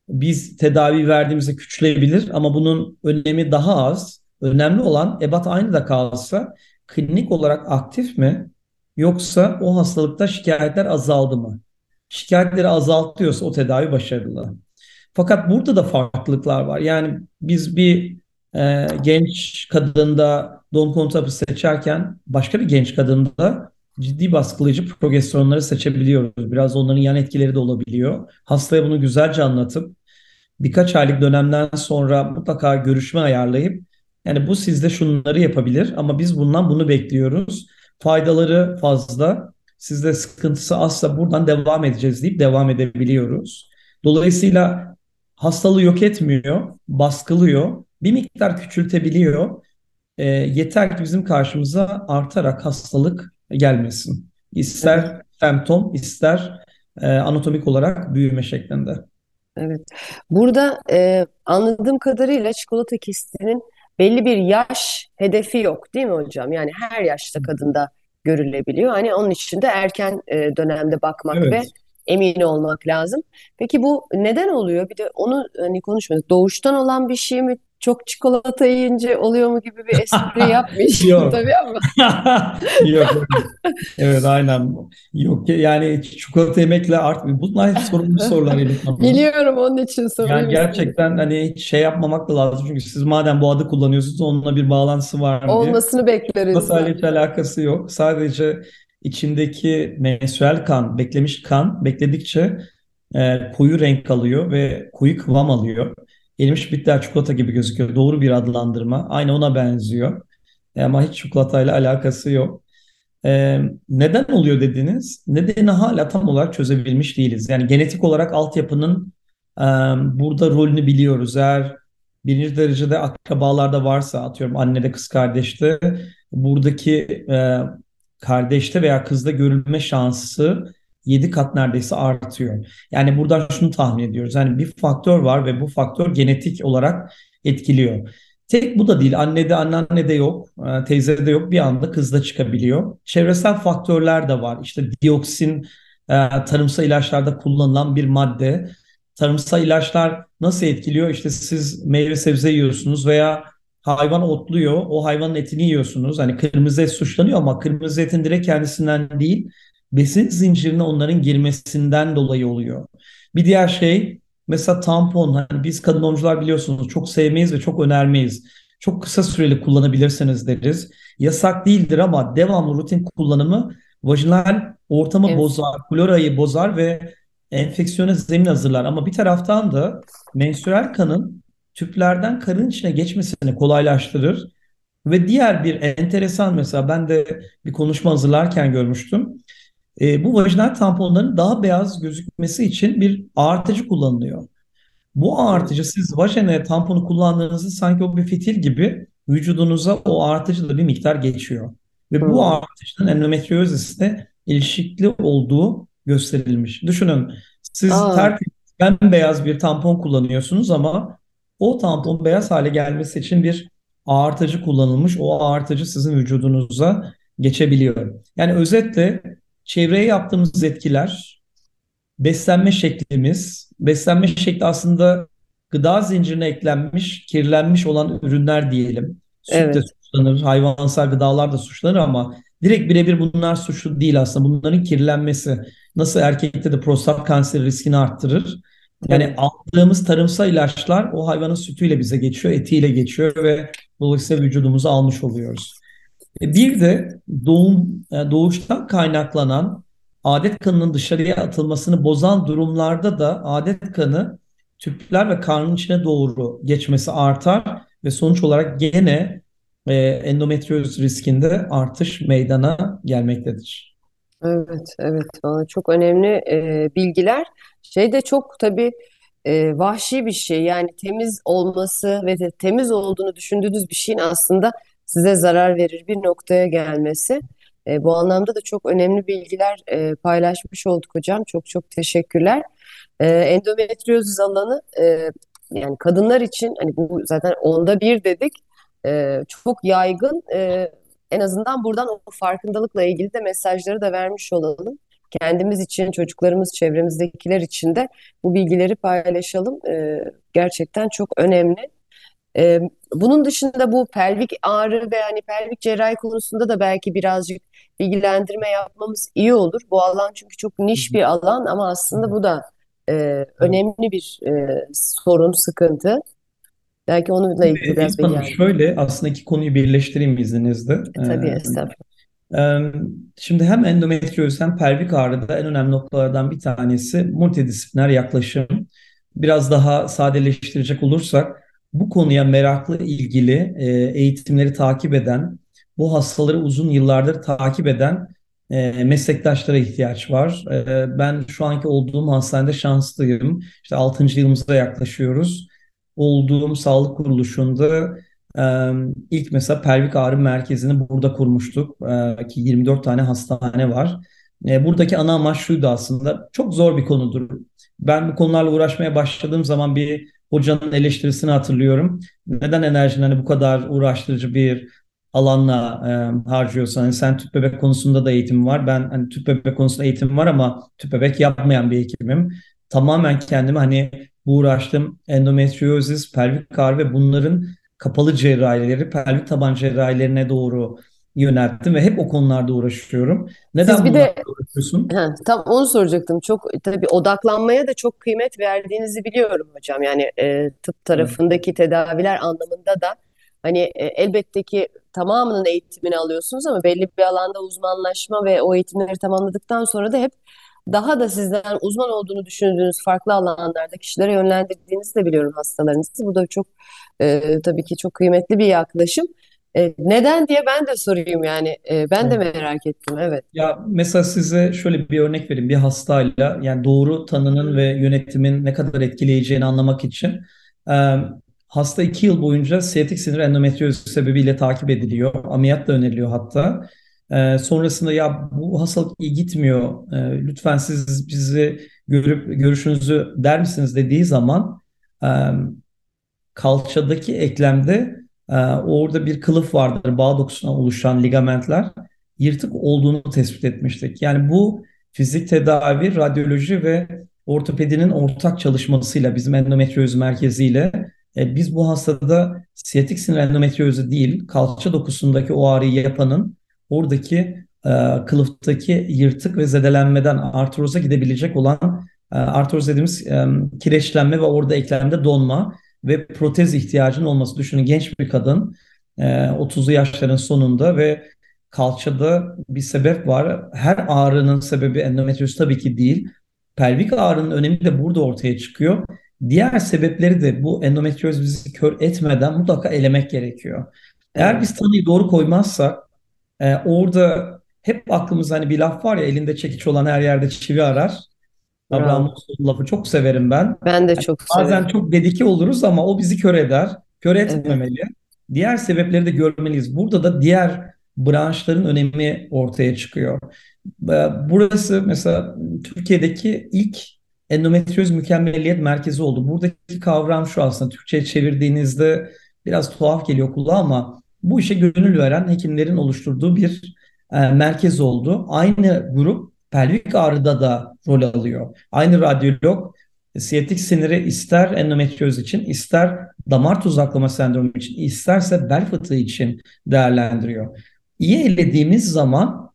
biz tedavi verdiğimizde küçülebilir ama bunun önemi daha az. Önemli olan ebat aynı da kalsa klinik olarak aktif mi yoksa o hastalıkta şikayetler azaldı mı? Şikayetleri azaltıyorsa o tedavi başarılı. Fakat burada da farklılıklar var. Yani biz bir e, genç kadında doğum kontrapı seçerken başka bir genç kadında ciddi baskılayıcı progesteronları seçebiliyoruz. Biraz onların yan etkileri de olabiliyor. Hastaya bunu güzelce anlatıp birkaç aylık dönemden sonra mutlaka görüşme ayarlayıp yani bu sizde şunları yapabilir ama biz bundan bunu bekliyoruz. Faydaları fazla. Sizde sıkıntısı azsa buradan devam edeceğiz deyip devam edebiliyoruz. Dolayısıyla hastalığı yok etmiyor, baskılıyor, bir miktar küçültebiliyor. E, yeter ki bizim karşımıza artarak hastalık gelmesin. İster semptom, ister e, anatomik olarak büyüme şeklinde. Evet. Burada e, anladığım kadarıyla çikolata kistinin belli bir yaş hedefi yok, değil mi hocam? Yani her yaşta kadında görülebiliyor. Hani onun için de erken e, dönemde bakmak ve Evet. emin olmak lazım. Peki bu neden oluyor? Bir de onu hani konuşmadık. Doğuştan olan bir şey mi? Çok çikolata yiyince oluyor mu gibi bir espri yapmış Yok. tabii ama. Yok. Evet aynen. Yok yani çikolata yemekle artmıyor. Bunlar hep sorumlu sorular. Biliyorum onun için sorayım Yani istedim. gerçekten hani şey yapmamak da lazım. Çünkü siz madem bu adı kullanıyorsunuz onunla bir bağlantısı var mı diye. Olmasını bekleriz. Çikolatayla hiç alakası yok. Sadece içindeki menstrual kan, beklemiş kan bekledikçe e, koyu renk alıyor ve koyu kıvam alıyor. Erimiş bitter çikolata gibi gözüküyor. Doğru bir adlandırma. Aynı ona benziyor. E, ama hiç çikolatayla alakası yok. E, neden oluyor dediniz? Nedeni hala tam olarak çözebilmiş değiliz. Yani genetik olarak altyapının e, burada rolünü biliyoruz. Eğer birinci derecede akrabalarda varsa atıyorum annede kız kardeşte buradaki e, kardeşte veya kızda görülme şansı 7 kat neredeyse artıyor. Yani buradan şunu tahmin ediyoruz. Yani bir faktör var ve bu faktör genetik olarak etkiliyor. Tek bu da değil. Annede, anneannede yok, e, teyzede yok. Bir anda kızda çıkabiliyor. Çevresel faktörler de var. İşte dioksin e, tarımsal ilaçlarda kullanılan bir madde. Tarımsal ilaçlar nasıl etkiliyor? İşte siz meyve sebze yiyorsunuz veya hayvan otluyor. O hayvanın etini yiyorsunuz. Hani kırmızı et suçlanıyor ama kırmızı etin direkt kendisinden değil, besin zincirine onların girmesinden dolayı oluyor. Bir diğer şey mesela tampon. Hani biz kadın doğumcular biliyorsunuz çok sevmeyiz ve çok önermeyiz. Çok kısa süreli kullanabilirsiniz deriz. Yasak değildir ama devamlı rutin kullanımı vajinal ortamı Evet. bozar, florayı bozar ve enfeksiyona zemin hazırlar. Ama bir taraftan da menstrual kanın tüplerden karın içine geçmesini kolaylaştırır. Ve diğer bir enteresan mesela ben de bir konuşma hazırlarken görmüştüm. E, bu vajinal tamponların daha beyaz gözükmesi için bir ağartıcı kullanılıyor. Bu ağartıcı siz vajinaya tamponu kullandığınızda sanki o bir fitil gibi vücudunuza o ağartıcı da bir miktar geçiyor. Ve bu ağartıcının endometriozisle ilişkili olduğu gösterilmiş. Düşünün siz Aa. tertemiz bembeyaz bir tampon kullanıyorsunuz ama o tampon beyaz hale gelmesi için bir ağartıcı kullanılmış. O ağartıcı sizin vücudunuza geçebiliyor. Yani özetle çevreye yaptığımız etkiler, beslenme şeklimiz, beslenme şekli aslında gıda zincirine eklenmiş, kirlenmiş olan ürünler diyelim. Süt de Evet. suçlanır, hayvansal gıdalar da suçlanır ama direkt birebir bunlar suçlu değil aslında. Bunların kirlenmesi nasıl erkekte de prostat kanseri riskini arttırır. Yani Evet. aldığımız tarımsal ilaçlar o hayvanın sütüyle bize geçiyor, etiyle geçiyor ve dolayısıyla vücudumuza almış oluyoruz. E, Bir de doğum e, doğuştan kaynaklanan adet kanının dışarıya atılmasını bozan durumlarda da adet kanı tüpler ve karnın içine doğru geçmesi artar ve sonuç olarak gene e, endometrioz riskinde artış meydana gelmektedir. Evet, evet. Çok önemli e, bilgiler. Şey de çok tabii e, vahşi bir şey. Yani temiz olması ve de temiz olduğunu düşündüğünüz bir şeyin aslında size zarar verir bir noktaya gelmesi. E, bu anlamda da çok önemli bilgiler e, paylaşmış olduk hocam. Çok çok teşekkürler. E, endometriozis alanı e, yani kadınlar için hani bu zaten onda bir dedik. E, çok yaygın. E, en azından buradan o farkındalıkla ilgili de mesajları da vermiş olalım. Kendimiz için, çocuklarımız, çevremizdekiler için de bu bilgileri paylaşalım. Ee, gerçekten çok önemli. Ee, bunun dışında bu pelvik ağrı ve hani pelvik cerrahi konusunda da belki birazcık bilgilendirme yapmamız iyi olur. Bu alan çünkü çok niş bir alan ama aslında bu da e, önemli bir e, sorun, sıkıntı. Belki onunla ilgili Elif biraz bilgilendirme. şöyle aslında iki konuyu birleştireyim izninizle. Tabii Ee, estağfurullah. Şimdi hem endometrioz hem pelvik ağrıda en önemli noktalardan bir tanesi multidisipliner yaklaşım. Biraz daha sadeleştirecek olursak bu konuya meraklı, ilgili, e, eğitimleri takip eden, bu hastaları uzun yıllardır takip eden e, meslektaşlara ihtiyaç var. E, Ben şu anki olduğum hastanede şanslıyım. İşte 6. yılımıza yaklaşıyoruz. Olduğum sağlık kuruluşunda Ee, ilk mesela pelvik ağrı merkezini burada kurmuştuk ee, ki 24 tane hastane var. Ee, buradaki ana amaç şuydu aslında. Çok zor bir konudur. Ben bu konularla uğraşmaya başladığım zaman bir hocanın eleştirisini hatırlıyorum. Neden enerjini hani bu kadar uğraştırıcı bir alanla e, harcıyorsan hani sen tüp bebek konusunda da eğitim var. Ben hani tüp bebek konusunda eğitim var ama tüp bebek yapmayan bir hekimim. Tamamen kendimi hani bu uğraştığım endometriozis, pelvik ağrı ve bunların kapalı cerrahileri, pelvik taban cerrahilerine doğru yönelttim ve hep o konularda uğraşıyorum. Neden Siz bir de uğraşıyorsun? ha, tam onu soracaktım. Çok tabii odaklanmaya da çok kıymet verdiğinizi biliyorum hocam. Yani e, tıp Evet. tarafındaki tedaviler anlamında da hani e, elbette ki tamamının eğitimini alıyorsunuz ama belli bir alanda uzmanlaşma ve o eğitimleri tamamladıktan sonra da hep daha da sizden uzman olduğunu düşündüğünüz farklı alanlarda kişilere yönlendirdiğinizi de biliyorum hastalarınızı. Bu da çok e, tabii ki çok kıymetli bir yaklaşım. E, neden diye ben de sorayım yani. E, ben de merak ettim. Evet. Ya mesela size şöyle bir örnek vereyim. Bir hastayla yani doğru tanının ve yönetimin ne kadar etkileyeceğini anlamak için e, hasta iki yıl boyunca siyatik sinir endometrioz sebebiyle takip ediliyor. Ameliyat da öneriliyor hatta. E, sonrasında ya bu hastalık iyi gitmiyor. E, lütfen siz bizi görüp görüşünüzü der misiniz dediği zaman e, kalçadaki eklemde e, orada bir kılıf vardır. Bağ dokusuna oluşan ligamentler yırtık olduğunu tespit etmiştik. Yani bu fizik tedavi, radyoloji ve ortopedinin ortak çalışmasıyla bizim endometrioz merkeziyle e, biz bu hastada siyatik sinir endometriozu değil, kalça dokusundaki o ağrıyı yapanın oradaki e, kılıftaki yırtık ve zedelenmeden artroza gidebilecek olan e, artroz dediğimiz e, kireçlenme ve orada eklemde donma ve protez ihtiyacının olması. Düşünün genç bir kadın e, 30'lu yaşların sonunda ve kalçada bir sebep var. Her ağrının sebebi endometrioz tabii ki değil. Pelvik ağrının önemi de burada ortaya çıkıyor. Diğer sebepleri de bu endometrioz bizi kör etmeden mutlaka elemek gerekiyor. Eğer biz tanıyı doğru koymazsak e, orada hep aklımızda hani bir laf var ya elinde çekiç olan her yerde çivi arar. Maslow'un lafı çok severim ben. Ben de Yani çok bazen severim. çok dedike oluruz ama o bizi kör eder. Kör Evet. etmemeli. Diğer sebepleri de görmeliyiz. Burada da diğer branşların önemi ortaya çıkıyor. Ee, Burası mesela Türkiye'deki ilk endometrioz mükemmeliyet merkezi oldu. Buradaki kavram şu aslında Türkçe'ye çevirdiğinizde biraz tuhaf geliyor kulağa ama bu işe gönül veren hekimlerin oluşturduğu bir e, merkez oldu. Aynı grup pelvik ağrıda da rol alıyor. Aynı radyolog siyatik siniri ister endometrioz için, ister damar tuzaklama sendromu için, isterse bel fıtığı için değerlendiriyor. İyi elediğimiz zaman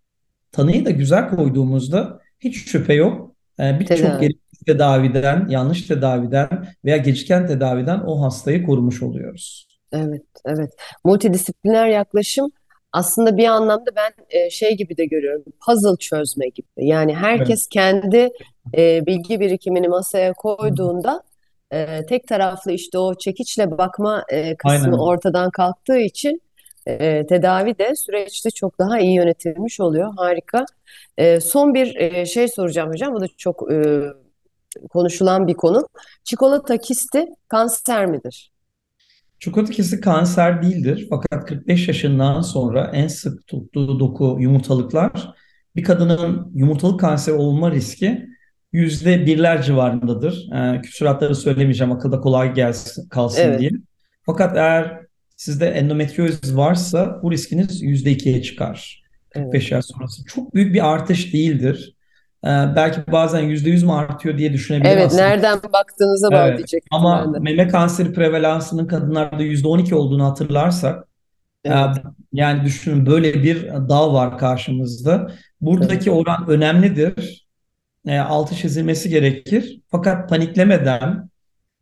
tanıyı da güzel koyduğumuzda hiç şüphe yok. Ee, Birçok gereksiz tedaviden, yanlış tedaviden veya geciken tedaviden o hastayı korumuş oluyoruz. Evet, evet. Multidisipliner yaklaşım aslında bir anlamda ben e, şey gibi de görüyorum. Puzzle çözme gibi. Yani Evet. herkes kendi e, bilgi birikimini masaya koyduğunda e, tek taraflı işte o çekiçle bakma e, kısmı Aynen. ortadan kalktığı için e, tedavi de süreçte çok daha iyi yönetilmiş oluyor. Harika. E, son bir e, şey soracağım hocam. Bu da çok e, konuşulan bir konu. Çikolata kisti kanser midir? Çikolata kisi kanser değildir. Fakat 45 yaşından sonra en sık tuttuğu doku yumurtalıklar bir kadının yumurtalık kanseri olma riski yüzde birler civarındadır. Ee, küsuratları söylemeyeceğim akılda kolay gelsin, kalsın Evet. diye. Fakat eğer sizde endometrioz varsa bu riskiniz yüzde ikiye çıkar. Evet. 45 yaş sonrası. Çok büyük bir artış değildir. Ee, belki bazen yüzde yüz mü artıyor diye düşünebilir Evet, aslında. nereden baktığınıza bağlı Evet. diyecektim Ama ben de. meme kanseri prevalansının kadınlarda %12 olduğunu hatırlarsak e, Evet, yani düşünün böyle bir dağ var karşımızda. evet, Buradaki oran önemlidir. E, altı çizilmesi gerekir. Fakat paniklemeden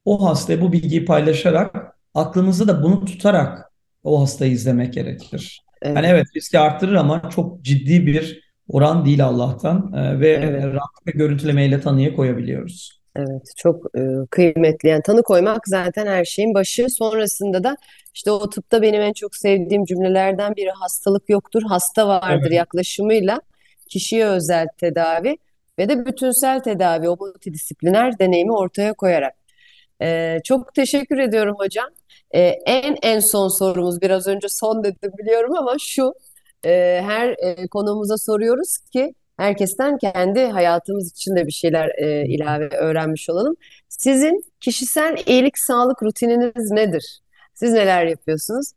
o hastaya bu bilgiyi paylaşarak aklımızda da bunu tutarak o hastayı izlemek gerekir. Yani evet, evet riski arttırır ama çok ciddi bir oran değil Allah'tan E, ve evet, rahatlıkla görüntülemeyle tanıya koyabiliyoruz. evet. Çok e, kıymetli. Yani tanı koymak zaten her şeyin başı. Sonrasında da işte o tıpta benim en çok sevdiğim cümlelerden biri hastalık yoktur, hasta vardır Evet. yaklaşımıyla kişiye özel tedavi ve de bütünsel tedavi, o multidisipliner deneyimi ortaya koyarak. E, çok teşekkür ediyorum hocam. E, en en son sorumuz biraz önce son dedim biliyorum ama şu e, her e, konuğumuza soruyoruz ki herkesten kendi hayatımız için de bir şeyler e, ilave öğrenmiş olalım. Sizin kişisel iyilik sağlık rutininiz nedir? Siz neler yapıyorsunuz?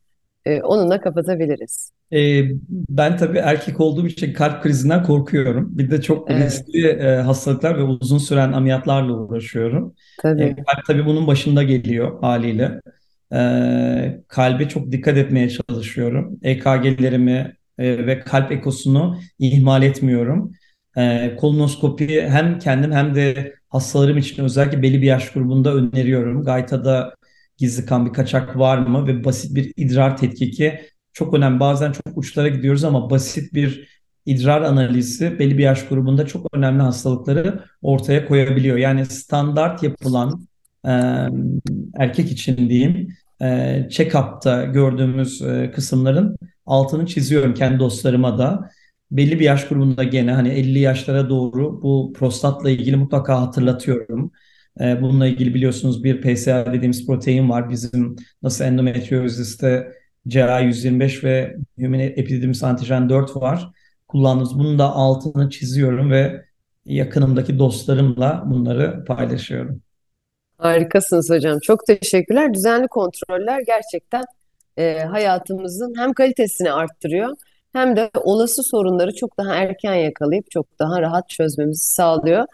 E, onunla kapatabiliriz. Ee, ben tabii erkek olduğum için kalp krizinden korkuyorum. Bir de çok Evet, riskli e, hastalıklar ve uzun süren ameliyatlarla uğraşıyorum. E, tabii. kalp tabii bunun başında geliyor haliyle. E, kalbe çok dikkat etmeye çalışıyorum. EKG'lerimi e, ve kalp ekosunu ihmal etmiyorum. E, kolonoskopi hem kendim hem de hastalarım için özellikle belli bir yaş grubunda öneriyorum. Gaytada gizli kan bir kaçak var mı ve basit bir idrar tetkiki çok önemli. Bazen çok uçlara gidiyoruz ama basit bir idrar analizi belli bir yaş grubunda çok önemli hastalıkları ortaya koyabiliyor. Yani standart yapılan e, erkek için diyeyim e, check-up'ta gördüğümüz e, kısımların altını çiziyorum kendi dostlarıma da. Belli bir yaş grubunda gene hani 50 yaşlara doğru bu prostatla ilgili mutlaka hatırlatıyorum. E, bununla ilgili biliyorsunuz bir PSA dediğimiz protein var. Bizim nasıl endometrioziste CA125 ve Human Epididymis Antijen 4 var. Kullandığımız bunun da altını çiziyorum ve yakınımdaki dostlarımla bunları paylaşıyorum. Harikasınız hocam. Çok teşekkürler. Düzenli kontroller gerçekten e, hayatımızın hem kalitesini arttırıyor hem de olası sorunları çok daha erken yakalayıp çok daha rahat çözmemizi sağlıyor.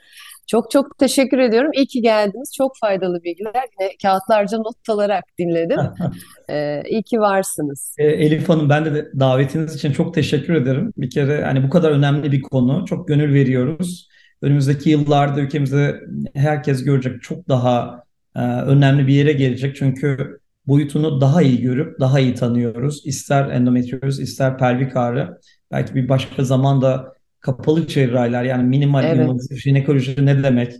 Çok çok teşekkür ediyorum. İyi ki geldiniz. Çok faydalı bilgiler. Yine kağıtlarca not alarak dinledim. E, iyi ki varsınız. E, Elif Hanım ben de davetiniz için çok teşekkür ederim. Bir kere hani bu kadar önemli bir konu. Çok gönül veriyoruz. Önümüzdeki yıllarda ülkemizde herkes görecek çok daha e, önemli bir yere gelecek. Çünkü boyutunu daha iyi görüp daha iyi tanıyoruz. İster endometrioz, ister pelvik ağrı. Belki bir başka zamanda kapalı cerrahiler yani minimal Evet, invazif jinekoloji ne demek?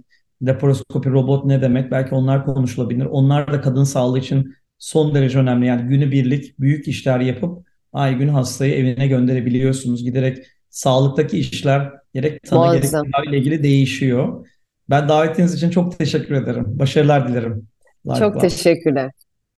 Laparoskopi robot ne demek? Belki onlar konuşulabilir. Onlar da kadın sağlığı için son derece önemli. Yani günübirlik büyük işler yapıp ay gün hastayı evine gönderebiliyorsunuz. Giderek sağlıktaki işler gerek tanı gerek ile ilgili değişiyor. Ben davetiniz için çok teşekkür ederim. Başarılar dilerim. Çok teşekkürler.